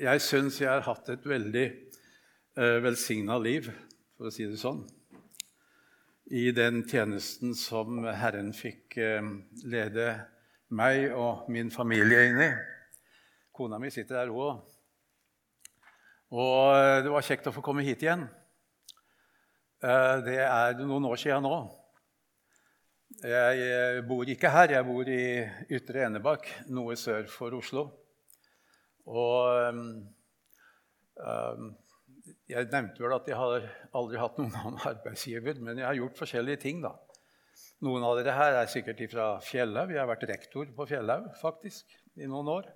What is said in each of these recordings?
Jeg syns jeg har hatt et veldig uh, velsigna liv, for å si det sånn, i den tjenesten som Herren fikk uh, lede meg og min familie inn i. Kona mi sitter her òg. Og uh, det var kjekt å få komme hit igjen. Uh, det er noen år siden nå. Jeg bor ikke her, jeg bor i Ytre Enebakk, noe sør for Oslo. Og um, Jeg nevnte vel at jeg har aldri hatt noen annen arbeidsgiver, men jeg har gjort forskjellige ting. da. Noen av dere her er sikkert fra Fjellhaug. Jeg har vært rektor på Fjellhaug faktisk, i noen år.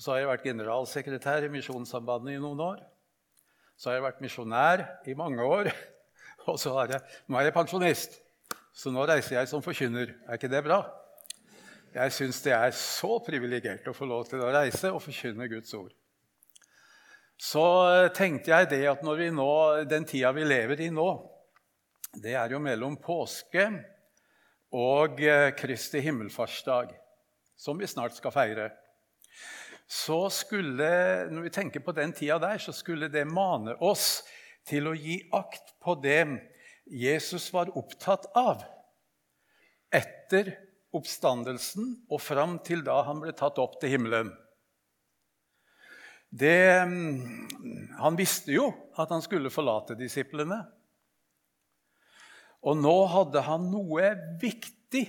Så har jeg vært generalsekretær i Misjonssambandet i noen år. Så har jeg vært misjonær i mange år. Og så er jeg, nå er jeg pensjonist. Så nå reiser jeg som forkynner. Er ikke det bra? Jeg syns det er så privilegert å få lov til å reise og forkynne Guds ord. Så eh, tenkte jeg det at når vi nå, den tida vi lever i nå, det er jo mellom påske og eh, Kristi himmelfartsdag, som vi snart skal feire. Så skulle, når vi tenker på den tida der, så skulle det mane oss til å gi akt på det Jesus var opptatt av etter oppstandelsen og fram til da han ble tatt opp til himmelen. Det, mm, han visste jo at han skulle forlate disiplene. Og nå hadde han noe viktig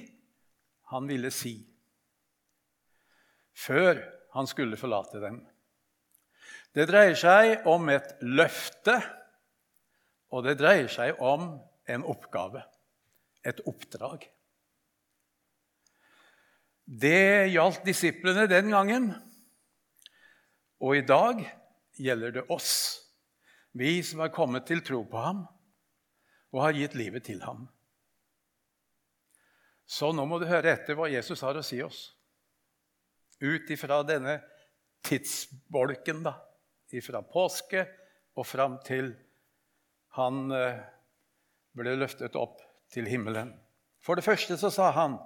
han ville si før han skulle forlate dem. Det dreier seg om et løfte og det dreier seg om en oppgave, et oppdrag. Det gjaldt disiplene den gangen, og i dag gjelder det oss, vi som har kommet til tro på ham og har gitt livet til ham. Så nå må du høre etter hva Jesus har å si oss. Ut ifra denne tidsbolken, da, ifra påske og fram til han eh, ble løftet opp til himmelen. For det første så sa han,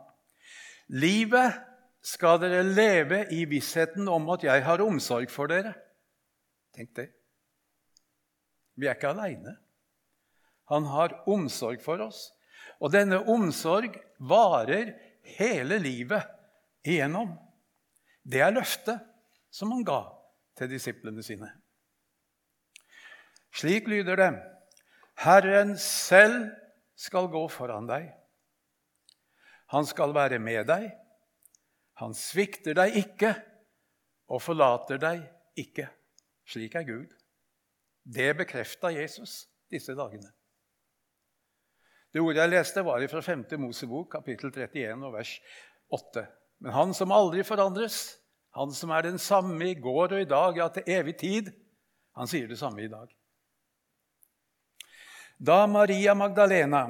'Livet skal dere leve i vissheten om at jeg har omsorg for dere.' Tenk det. Vi er ikke aleine. Han har omsorg for oss. Og denne omsorg varer hele livet igjennom. Det er løftet som han ga til disiplene sine. Slik lyder det. Herren selv skal gå foran deg. Han skal være med deg. Han svikter deg ikke og forlater deg ikke. Slik er Gud. Det bekrefta Jesus disse dagene. Det ordet jeg leste, var fra 5. Mosebok, kapittel 31, og vers 8. Men han som aldri forandres, han som er den samme i går og i dag, ja, til evig tid, han sier det samme i dag. Da Maria Magdalena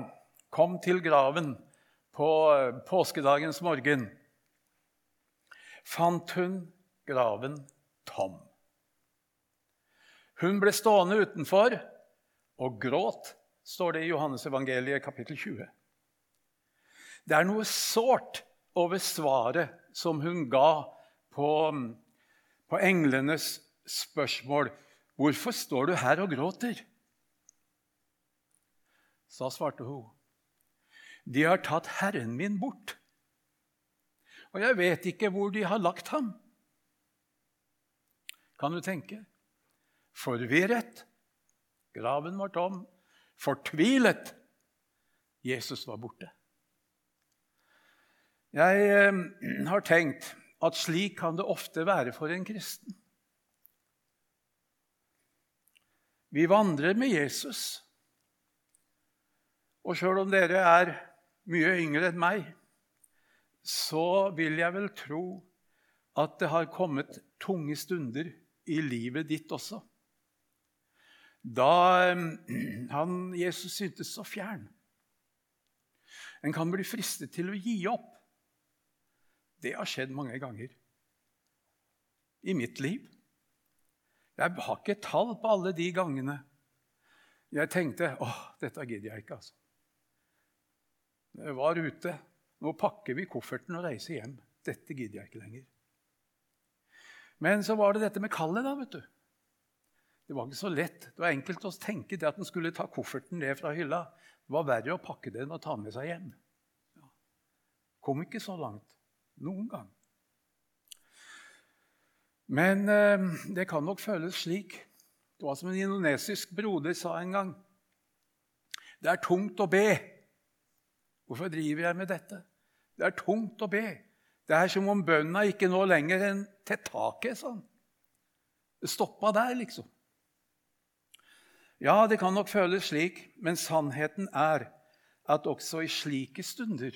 kom til graven på eh, påskedagens morgen, fant hun graven tom. Hun ble stående utenfor og gråt, står det i Johannesevangeliet kapittel 20. Det er noe sårt over svaret som hun ga på, på englenes spørsmål. 'Hvorfor står du her og gråter?' Så svarte hun, 'De har tatt Herren min bort.' Og jeg vet ikke hvor de har lagt ham. Kan du tenke? Forvirret. Graven var tom. Fortvilet. Jesus var borte. Jeg eh, har tenkt at slik kan det ofte være for en kristen. Vi vandrer med Jesus. Og sjøl om dere er mye yngre enn meg, så vil jeg vel tro at det har kommet tunge stunder i livet ditt også. Da han, Jesus syntes så fjern. En kan bli fristet til å gi opp. Det har skjedd mange ganger i mitt liv. Jeg har ikke tall på alle de gangene jeg tenkte åh, dette gidder jeg ikke. altså. Var ute. Nå pakker vi kofferten og reiser hjem. Dette gidder jeg ikke lenger. Men så var det dette med kallet, da, vet du. Det var ikke så lett. Det var enkelt å tenke det at en skulle ta kofferten ned fra hylla. Det var verre å pakke den og ta ta med seg hjem. Ja. Kom ikke så langt noen gang. Men eh, det kan nok føles slik. Det var som en indonesisk broder sa en gang. Det er tungt å be. Hvorfor driver jeg med dette? Det er tungt å be. Det er som om bønna ikke nå lenger enn til taket. sånn. Det stoppa der, liksom. Ja, det kan nok føles slik, men sannheten er at også i slike stunder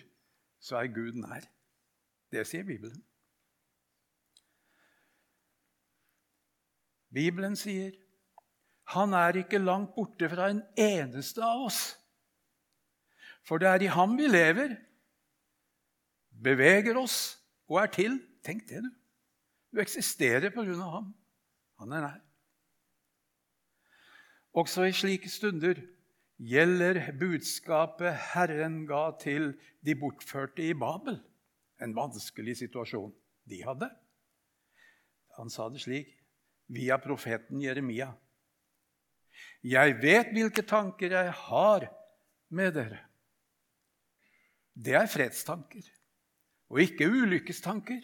så er Gud nær. Det sier Bibelen. Bibelen sier han er ikke langt borte fra en eneste av oss. For det er i ham vi lever, beveger oss og er til. Tenk det, du. Du eksisterer på grunn av ham. Han er nær. Også i slike stunder gjelder budskapet Herren ga til de bortførte i Babel. En vanskelig situasjon de hadde. Han sa det slik via profeten Jeremia. Jeg vet hvilke tanker jeg har med dere. Det er fredstanker og ikke ulykkestanker.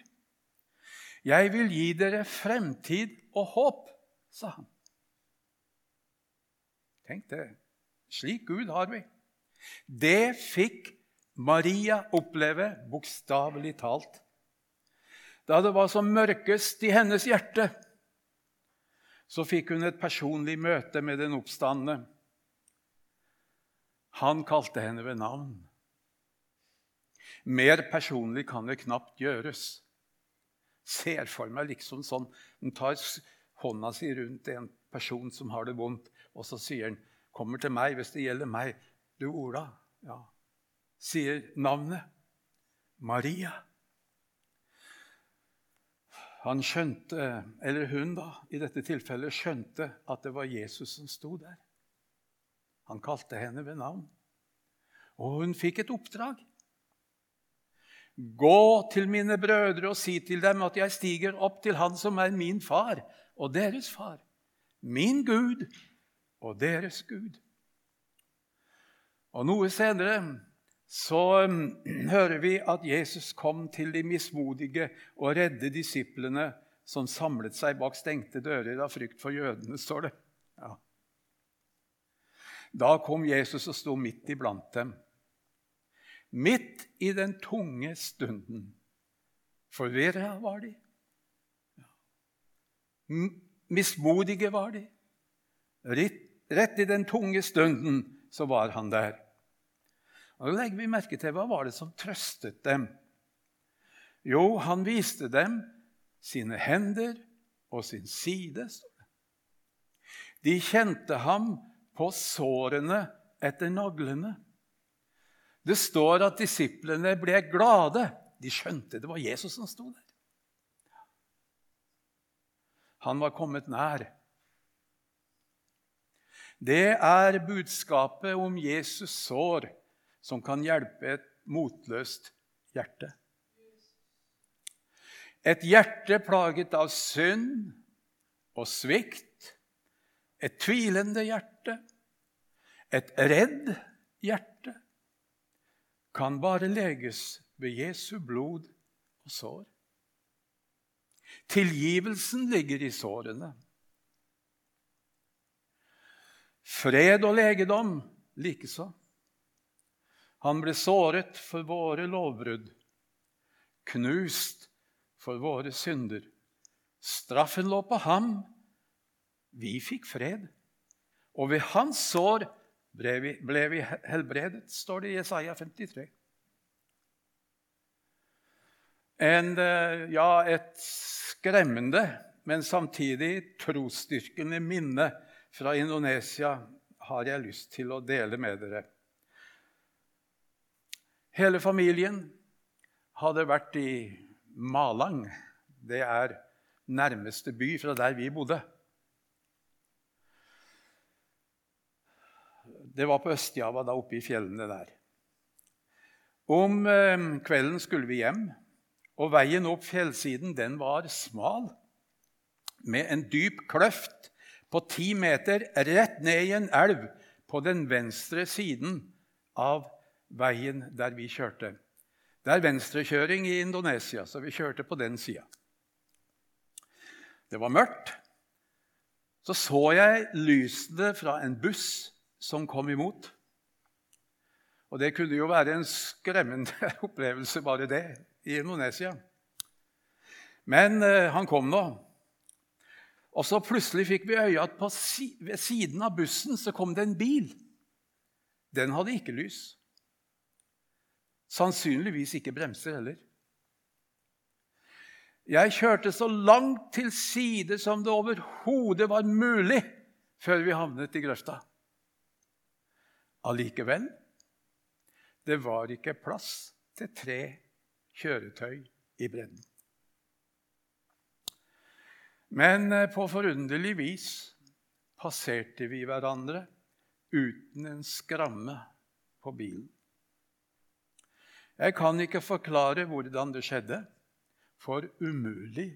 Jeg vil gi dere fremtid og håp, sa han. Tenk det. Slik Gud har vi. Det fikk Maria oppleve, bokstavelig talt. Da det var som mørkest i hennes hjerte, så fikk hun et personlig møte med den oppstandende. Han kalte henne ved navn. Mer personlig kan det knapt gjøres. Ser for meg liksom sånn Han tar hånda si rundt en person som har det vondt, og så sier han, 'Kommer til meg hvis det gjelder meg.' 'Du, Ola.' Ja. Sier navnet. Maria. Han skjønte, eller hun da, i dette tilfellet skjønte at det var Jesus som sto der. Han kalte henne ved navn. Og hun fikk et oppdrag. Gå til mine brødre og si til dem at jeg stiger opp til Han som er min far og deres far, min Gud og deres Gud. Og Noe senere så um, hører vi at Jesus kom til de mismodige og redde disiplene som samlet seg bak stengte dører av frykt for jødene, står det. Ja. Da kom Jesus og sto midt iblant dem midt i den tunge stunden. Forvirra var de. Mismodige var de. Rett i den tunge stunden så var han der. Og Da legger vi merke til hva var det som trøstet dem. Jo, han viste dem sine hender og sin side. De kjente ham på sårene etter naglene. Det står at disiplene ble glade. De skjønte det var Jesus som sto der. Han var kommet nær. Det er budskapet om Jesus sår som kan hjelpe et motløst hjerte. Et hjerte plaget av synd og svikt. Et tvilende hjerte. Et redd hjerte kan bare leges ved Jesu blod og sår. Tilgivelsen ligger i sårene. Fred og legedom likeså. Han ble såret for våre lovbrudd, knust for våre synder. Straffen lå på ham. Vi fikk fred. Og ved hans sår ble vi, ble vi helbredet, står det i Jesaja 53. En, eh, ja, et skremmende, men samtidig trosstyrkende minne fra Indonesia har jeg lyst til å dele med dere. Hele familien hadde vært i Malang. Det er nærmeste by fra der vi bodde. Det var på Østjava, da oppe i fjellene der. Om eh, kvelden skulle vi hjem, og veien opp fjellsiden den var smal. med en dyp kløft på ti meter rett ned i en elv på den venstre siden av veien der vi kjørte. Det er venstrekjøring i Indonesia, så vi kjørte på den sida. Det var mørkt. Så så jeg lysene fra en buss som kom imot. Og det kunne jo være en skremmende opplevelse, bare det, i Indonesia. Men eh, han kom nå. Og så plutselig fikk vi øye at si ved siden av bussen så kom det en bil. Den hadde ikke lys. Sannsynligvis ikke bremser heller. Jeg kjørte så langt til side som det overhodet var mulig før vi havnet i grøfta. Allikevel det var ikke plass til tre kjøretøy i bredden. Men eh, på forunderlig vis passerte vi hverandre uten en skramme på bilen. Jeg kan ikke forklare hvordan det skjedde, for umulig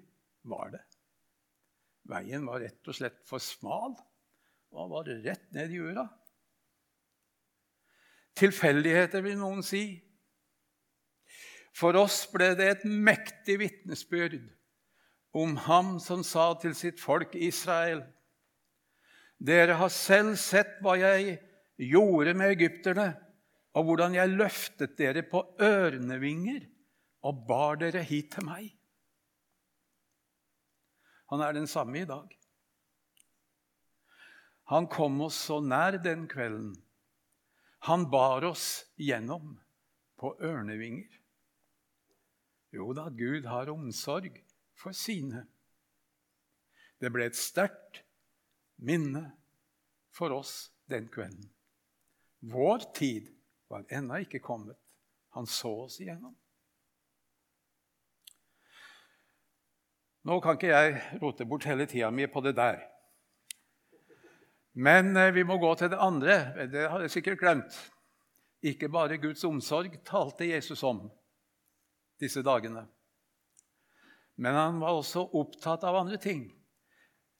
var det. Veien var rett og slett for smal og var rett ned i jorda. Tilfeldigheter, vil noen si. For oss ble det et mektig vitnesbyrd om ham som sa til sitt folk Israel.: Dere har selv sett hva jeg gjorde med egypterne, og hvordan jeg løftet dere på ørnevinger og bar dere hit til meg. Han er den samme i dag. Han kom oss så nær den kvelden han bar oss gjennom på ørnevinger. Jo da, Gud har omsorg for sine. Det ble et sterkt minne for oss den kvelden. Vår tid var ennå ikke kommet. Han så oss igjennom. Nå kan ikke jeg rote bort hele tida mi på det der. Men eh, vi må gå til det andre. Det har jeg sikkert glemt. Ikke bare Guds omsorg talte Jesus om disse dagene. Men han var også opptatt av andre ting.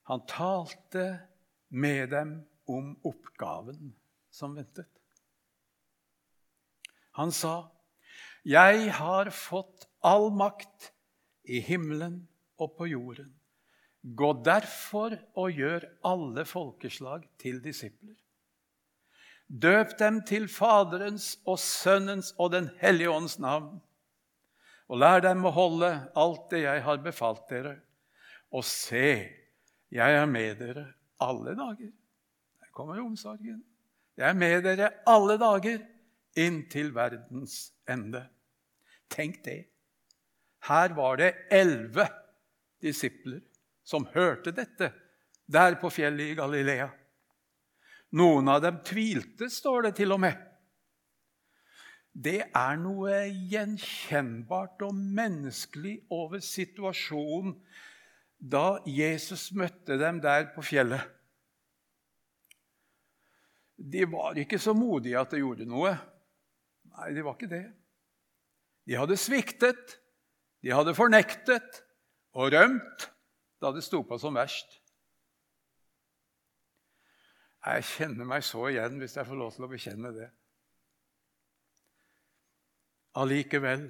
Han talte med dem om oppgaven som ventet. Han sa, 'Jeg har fått all makt i himmelen og på jorden.' Gå derfor og gjør alle folkeslag til disipler. Døp dem til Faderens og Sønnens og Den hellige ånds navn. Og lær dem å holde alt det jeg har befalt dere. Og se, jeg er med dere alle dager. Der kommer omsorgen. Jeg er med dere alle dager inntil verdens ende. Tenk det. Her var det elleve disipler som hørte dette der på fjellet i Galilea. Noen av dem tvilte, står det til og med. Det er noe gjenkjennbart og menneskelig over situasjonen da Jesus møtte dem der på fjellet. De var ikke så modige at det gjorde noe. Nei, de var ikke det. De hadde sviktet, de hadde fornektet og rømt da det sto på som verst. Jeg kjenner meg så igjen, hvis jeg får lov til å bekjenne det. Allikevel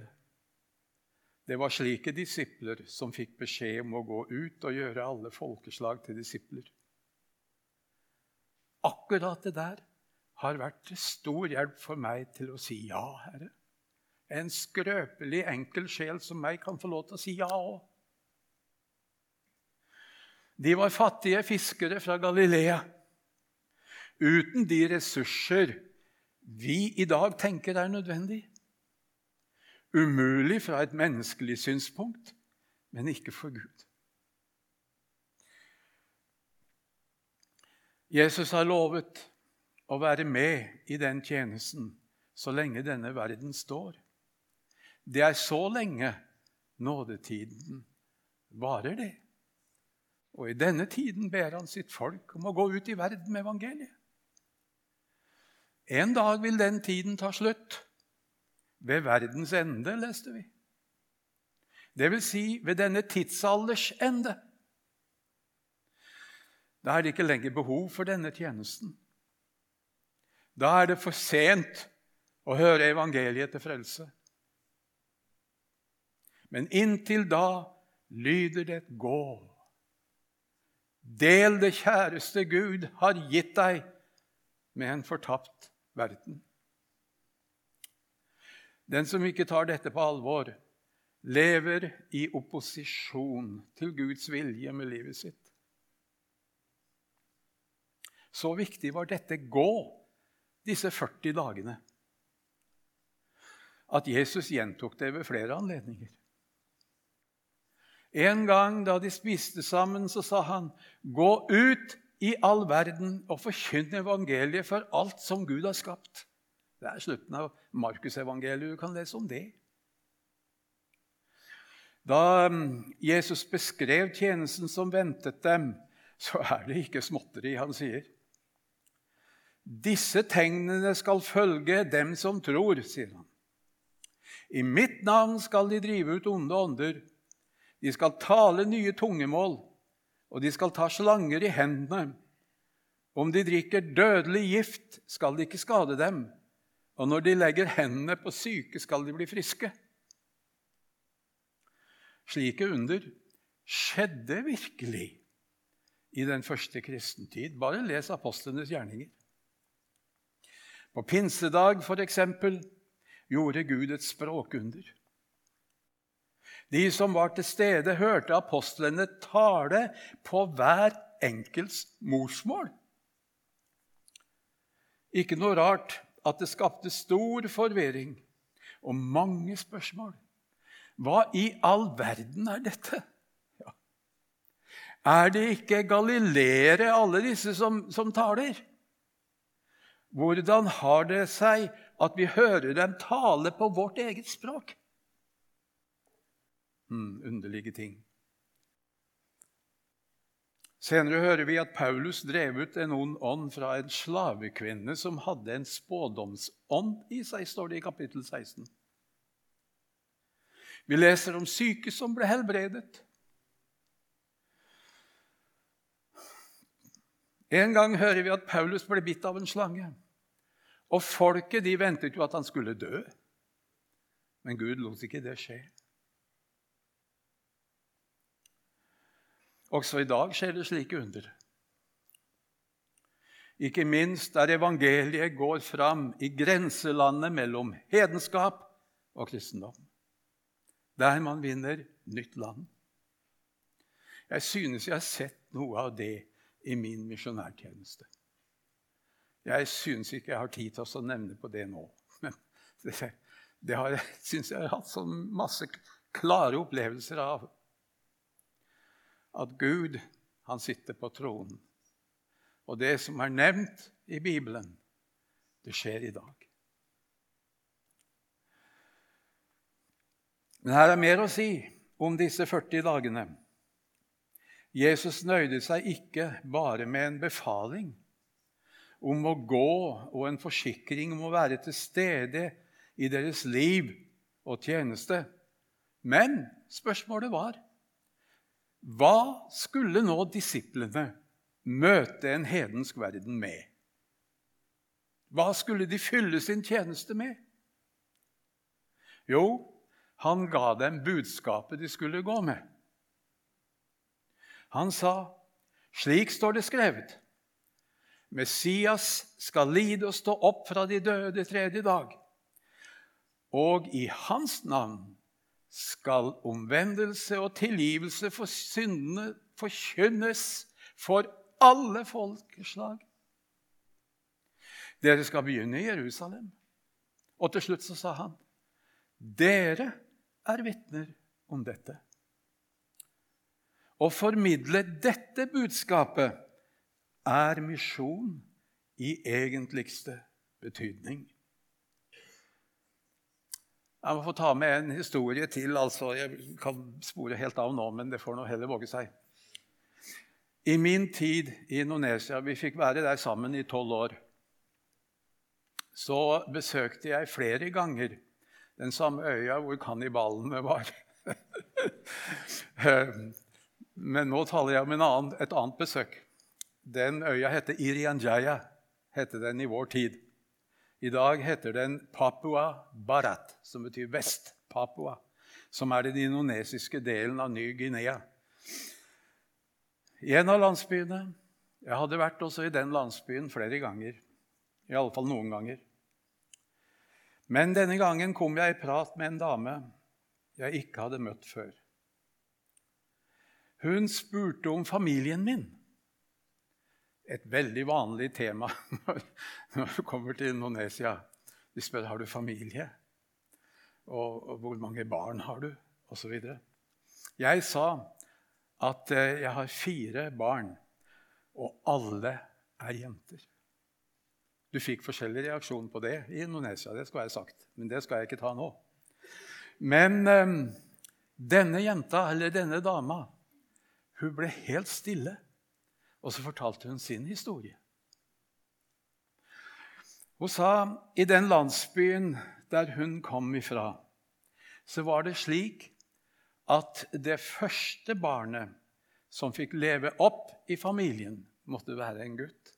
det var slike disipler som fikk beskjed om å gå ut og gjøre alle folkeslag til disipler. Akkurat det der har vært stor hjelp for meg til å si ja, Herre. En skrøpelig, enkel sjel som meg kan få lov til å si ja òg. De var fattige fiskere fra Galilea uten de ressurser vi i dag tenker er nødvendig. Umulig fra et menneskelig synspunkt, men ikke for Gud. Jesus har lovet å være med i den tjenesten så lenge denne verden står. Det er så lenge nådetiden varer, det. Og i denne tiden ber han sitt folk om å gå ut i verden med evangeliet. En dag vil den tiden ta slutt. Ved verdens ende, leste vi. Det vil si ved denne tidsalders ende. Da er det ikke lenger behov for denne tjenesten. Da er det for sent å høre evangeliet til frelse. Men inntil da lyder det et gå. Del det kjæreste Gud har gitt deg med en fortapt verden. Den som ikke tar dette på alvor, lever i opposisjon til Guds vilje med livet sitt. Så viktig var dette gå disse 40 dagene at Jesus gjentok det ved flere anledninger. En gang da de spiste sammen, så sa han, 'Gå ut i all verden og forkynn evangeliet for alt som Gud har skapt.' Det er slutten av Markusevangeliet. Du kan lese om det. Da mm, Jesus beskrev tjenesten som ventet dem, så er det ikke småtteri han sier. Disse tegnene skal følge dem som tror, sier han. I mitt navn skal de drive ut onde ånder. De skal tale nye tungemål, og de skal ta slanger i hendene. Om de drikker dødelig gift, skal det ikke skade dem. Og når de legger hendene på syke, skal de bli friske. Slike under skjedde virkelig i den første kristentid. Bare les apostlenes gjerninger. På pinsedag, for eksempel, gjorde Gud et språkunder. De som var til stede, hørte apostlene tale på hver enkelts morsmål. Ikke noe rart at det skapte stor forvirring og mange spørsmål. Hva i all verden er dette? Ja. Er det ikke galileere, alle disse som, som taler? Hvordan har det seg at vi hører dem tale på vårt eget språk? Hmm, underlige ting. Senere hører vi at Paulus drev ut en ond ånd fra en slavekvinne som hadde en spådomsånd i seg, står det i kapittel 16. Vi leser om syke som ble helbredet. En gang hører vi at Paulus ble bitt av en slange. Og folket de ventet jo at han skulle dø. Men Gud lot ikke det skje. Også i dag skjer det slike under. Ikke minst der evangeliet går fram i grenselandet mellom hedenskap og kristendom. Der man vinner nytt land. Jeg synes jeg har sett noe av det i min misjonærtjeneste. Jeg syns ikke jeg har tid til å nevne på det nå. Men det, det syns jeg har hatt så masse klare opplevelser av. At Gud, han sitter på tronen. Og det som er nevnt i Bibelen, det skjer i dag. Men her er mer å si om disse 40 dagene. Jesus nøyde seg ikke bare med en befaling om å gå og en forsikring om å være til stede i deres liv og tjeneste. Men spørsmålet var hva skulle nå disiplene møte en hedensk verden med? Hva skulle de fylle sin tjeneste med? Jo, han ga dem budskapet de skulle gå med. Han sa, slik står det skrevet Messias skal lide og stå opp fra de døde tredje dag. Og i hans navn skal omvendelse og tilgivelse for syndene forkynnes for alle folkeslag. Dere skal begynne i Jerusalem. Og til slutt så sa han, dere er vitner om dette. Å formidle dette budskapet er misjon i egentligste betydning. Jeg må få ta med en historie til. altså. Jeg kan spore helt av nå, men det får nå heller våge seg. I min tid i Indonesia Vi fikk være der sammen i tolv år. Så besøkte jeg flere ganger den samme øya hvor kannibalene var. men nå taler jeg om annen, et annet besøk. Den øya heter Irianjaya, heter den i vår tid. I dag heter den Papua Barat, som betyr Vest-Papua, som er den indonesiske delen av Ny-Guinea. I en av landsbyene Jeg hadde vært også i den landsbyen flere ganger. I alle fall noen ganger. Men denne gangen kom jeg i prat med en dame jeg ikke hadde møtt før. Hun spurte om familien min. Et veldig vanlig tema når du kommer til Indonesia. De spør har du familie, og, og hvor mange barn har du, osv. Jeg sa at eh, jeg har fire barn, og alle er jenter. Du fikk forskjellig reaksjon på det i Indonesia, det skal jeg sagt, men det skal jeg ikke ta nå. Men um, denne jenta, eller denne dama, hun ble helt stille, og så fortalte hun sin historie. Hun sa i den landsbyen der hun kom ifra, så var det slik at det første barnet som fikk leve opp i familien, måtte være en gutt.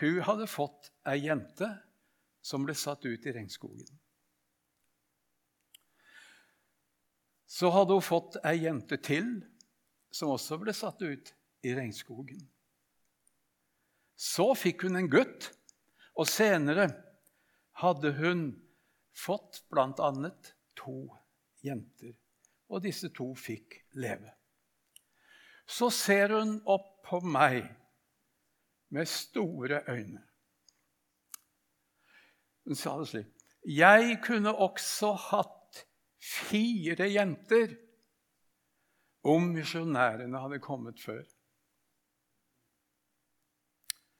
Hun hadde fått ei jente som ble satt ut i regnskogen. Så hadde hun fått ei jente til som også ble satt ut i regnskogen. Så fikk hun en gutt, og senere hadde hun fått bl.a. to jenter. Og disse to fikk leve. Så ser hun opp på meg med store øyne. Hun sa det slik Jeg kunne også hatt fire jenter om misjonærene hadde kommet før.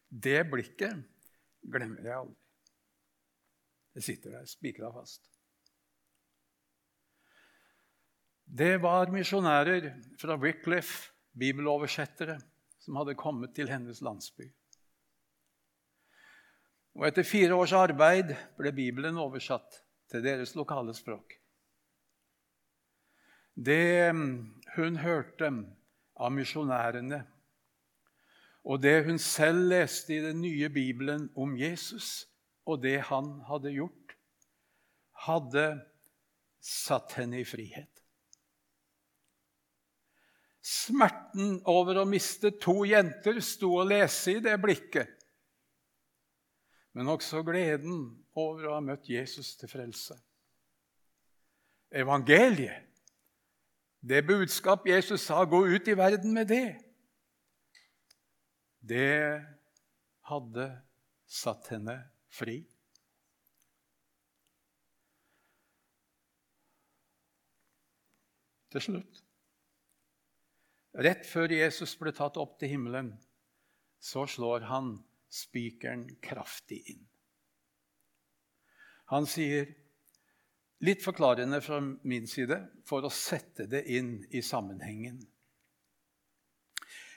Det blikket glemmer jeg aldri. Det sitter der spikra fast. Det var misjonærer fra Wycliffe, bibeloversettere, som hadde kommet til hennes landsby. Og etter fire års arbeid ble Bibelen oversatt til deres lokale språk. Det mm, hun hørte av misjonærene, og det hun selv leste i den nye Bibelen om Jesus og det han hadde gjort, hadde satt henne i frihet. Smerten over å miste to jenter sto å lese i det blikket men også gleden over å ha møtt Jesus til frelse. Evangeliet, det budskap Jesus sa 'gå ut i verden med det', det hadde satt henne fri. Til slutt Rett før Jesus ble tatt opp til himmelen, så slår han spikeren kraftig inn. Han sier, litt forklarende fra min side, for å sette det inn i sammenhengen.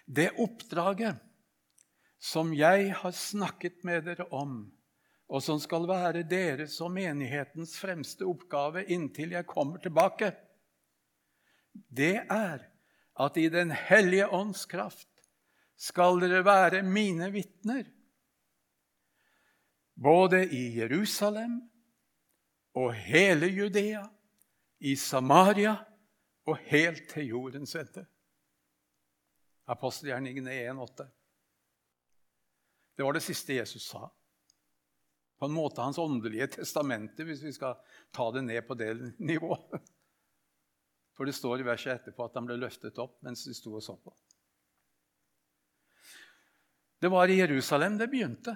Det oppdraget som jeg har snakket med dere om, og som skal være deres og menighetens fremste oppgave inntil jeg kommer tilbake, det er at i Den hellige ånds kraft skal dere være mine vitner både i Jerusalem og hele Judea, i Samaria og helt til jordens ende. Apostelgjerningene 1,8. Det var det siste Jesus sa. På en måte hans åndelige testamente, hvis vi skal ta det ned på det nivået. For det står i verset etterpå at han ble løftet opp mens de sto og så på. Det var i Jerusalem det begynte.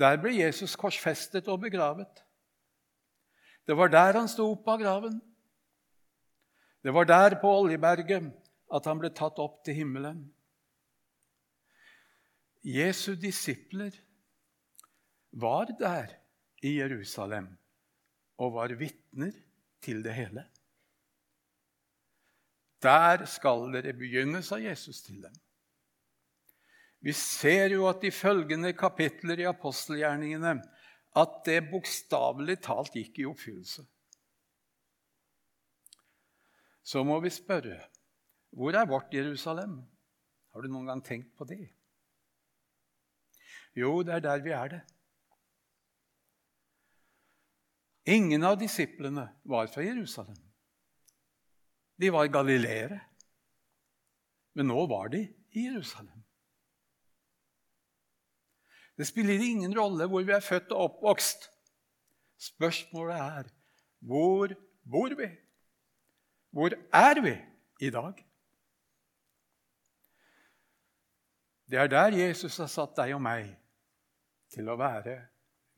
Der ble Jesus korsfestet og begravet. Det var der han sto opp av graven. Det var der på Oljeberget at han ble tatt opp til himmelen. Jesu disipler var der i Jerusalem og var vitner til det hele. Der skal dere begynne, sa Jesus til dem. Vi ser jo at de følgende kapitler i apostelgjerningene at det bokstavelig talt gikk i oppfyllelse. Så må vi spørre hvor er vårt Jerusalem Har du noen gang tenkt på det? Jo, det er der vi er det. Ingen av disiplene var fra Jerusalem. De var galileere. Men nå var de i Jerusalem. Det spiller ingen rolle hvor vi er født og oppvokst. Spørsmålet er hvor bor vi? Hvor er vi i dag? Det er der Jesus har satt deg og meg til å være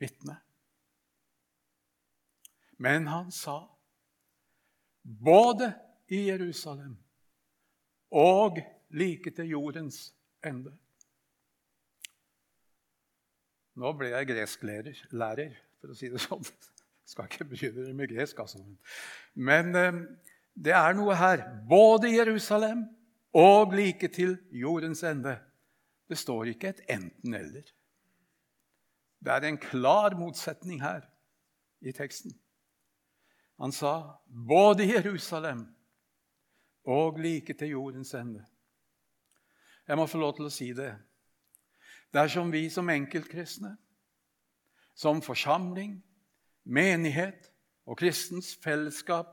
vitne. Men han sa både i Jerusalem og like til jordens ende. Nå ble jeg gresklærer, lærer, for å si det sånn. Jeg skal ikke dere med gresk, altså. Men eh, det er noe her. Både i Jerusalem og like til jordens ende. Det står ikke et enten-eller. Det er en klar motsetning her i teksten. Han sa både Jerusalem og like til jordens ende. Jeg må få lov til å si det. Dersom vi som enkeltkristne, som forsamling, menighet og kristens fellesskap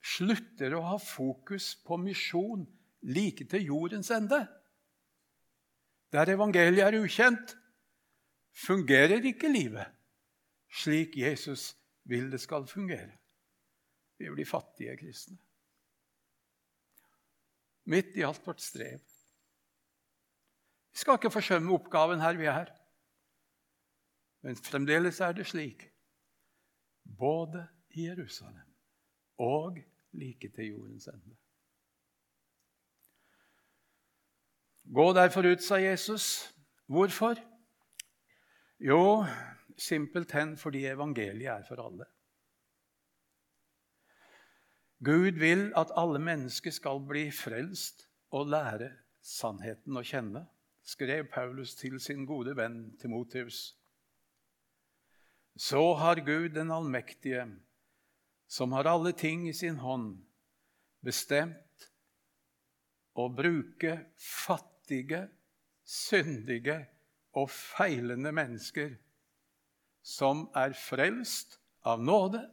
slutter å ha fokus på misjon like til jordens ende, der evangeliet er ukjent, fungerer ikke livet slik Jesus vil det skal fungere. Vi blir fattige kristne. Midt i alt vårt strev. Vi skal ikke forsømme oppgaven her vi er. her. Men fremdeles er det slik, både i Jerusalem og like til jordens ende. Gå derfor ut, sa Jesus. Hvorfor? Jo, simpelthen fordi evangeliet er for alle. Gud vil at alle mennesker skal bli frelst og lære sannheten å kjenne, skrev Paulus til sin gode venn Timotius. Så har Gud den allmektige, som har alle ting i sin hånd, bestemt å bruke fattige syndige og feilende mennesker som er frelst av nåde,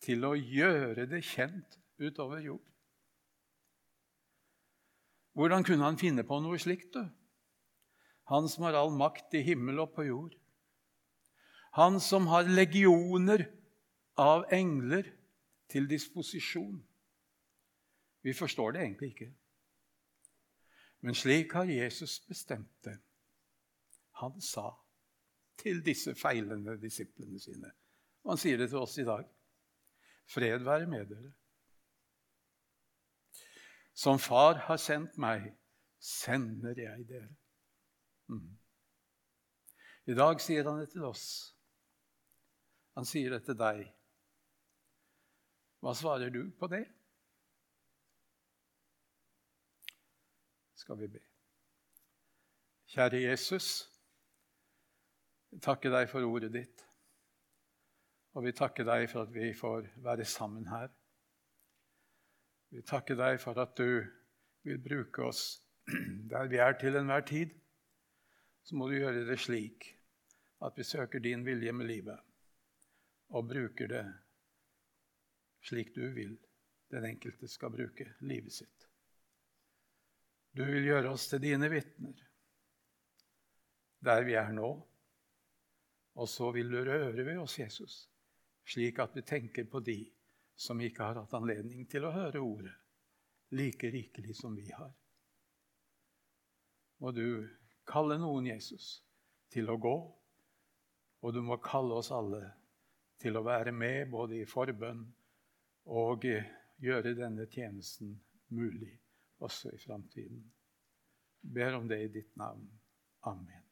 til å gjøre det kjent utover jord. Hvordan kunne han finne på noe slikt? du? Han som har all makt i himmel og på jord. Han som har legioner av engler til disposisjon. Vi forstår det egentlig ikke. Men slik har Jesus bestemt det. Han sa til disse feilende disiplene sine, og han sier det til oss i dag Fred være med dere. Som Far har sendt meg, sender jeg dere. Mm. I dag sier han det til oss. Han sier det til deg. Hva svarer du på det? skal vi be. Kjære Jesus, vi takker deg for ordet ditt. Og vi takker deg for at vi får være sammen her. Vi takker deg for at du vil bruke oss der vi er til enhver tid. Så må du gjøre det slik at vi søker din vilje med livet og bruker det slik du vil den enkelte skal bruke livet sitt. Du vil gjøre oss til dine vitner der vi er nå. Og så vil du røre ved oss, Jesus, slik at vi tenker på de som ikke har hatt anledning til å høre ordet like rikelig som vi har. Må du kalle noen, Jesus, til å gå, og du må kalle oss alle til å være med både i forbønn og gjøre denne tjenesten mulig også i framtiden. Ber om det i ditt navn. Amen.